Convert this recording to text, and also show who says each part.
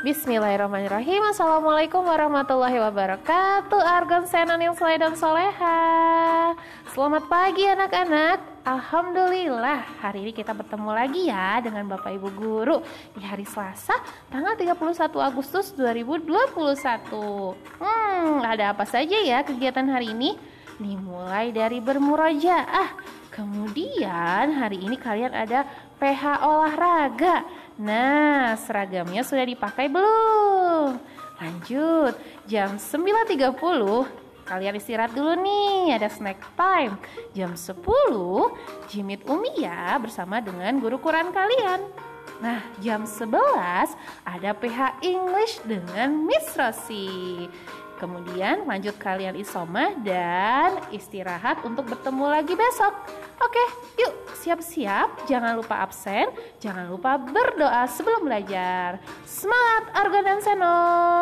Speaker 1: Bismillahirrahmanirrahim. Assalamualaikum warahmatullahi wabarakatuh. Argon Senan yang soleh dan soleha. Selamat pagi anak-anak. Alhamdulillah hari ini kita bertemu lagi ya dengan Bapak Ibu Guru Di hari Selasa tanggal 31 Agustus 2021 Hmm ada apa saja ya kegiatan hari ini? Dimulai dari bermurajaah Kemudian hari ini kalian ada PH olahraga Nah, seragamnya sudah dipakai belum? Lanjut, jam 9.30 kalian istirahat dulu nih, ada snack time. Jam 10, Jimit Umi ya bersama dengan guru Quran kalian. Nah, jam 11 ada PH English dengan Miss Rosi. Kemudian lanjut kalian isoma dan istirahat untuk bertemu lagi besok. Oke, yuk siap-siap. Jangan lupa absen, jangan lupa berdoa sebelum belajar. Semangat Argon dan Senon!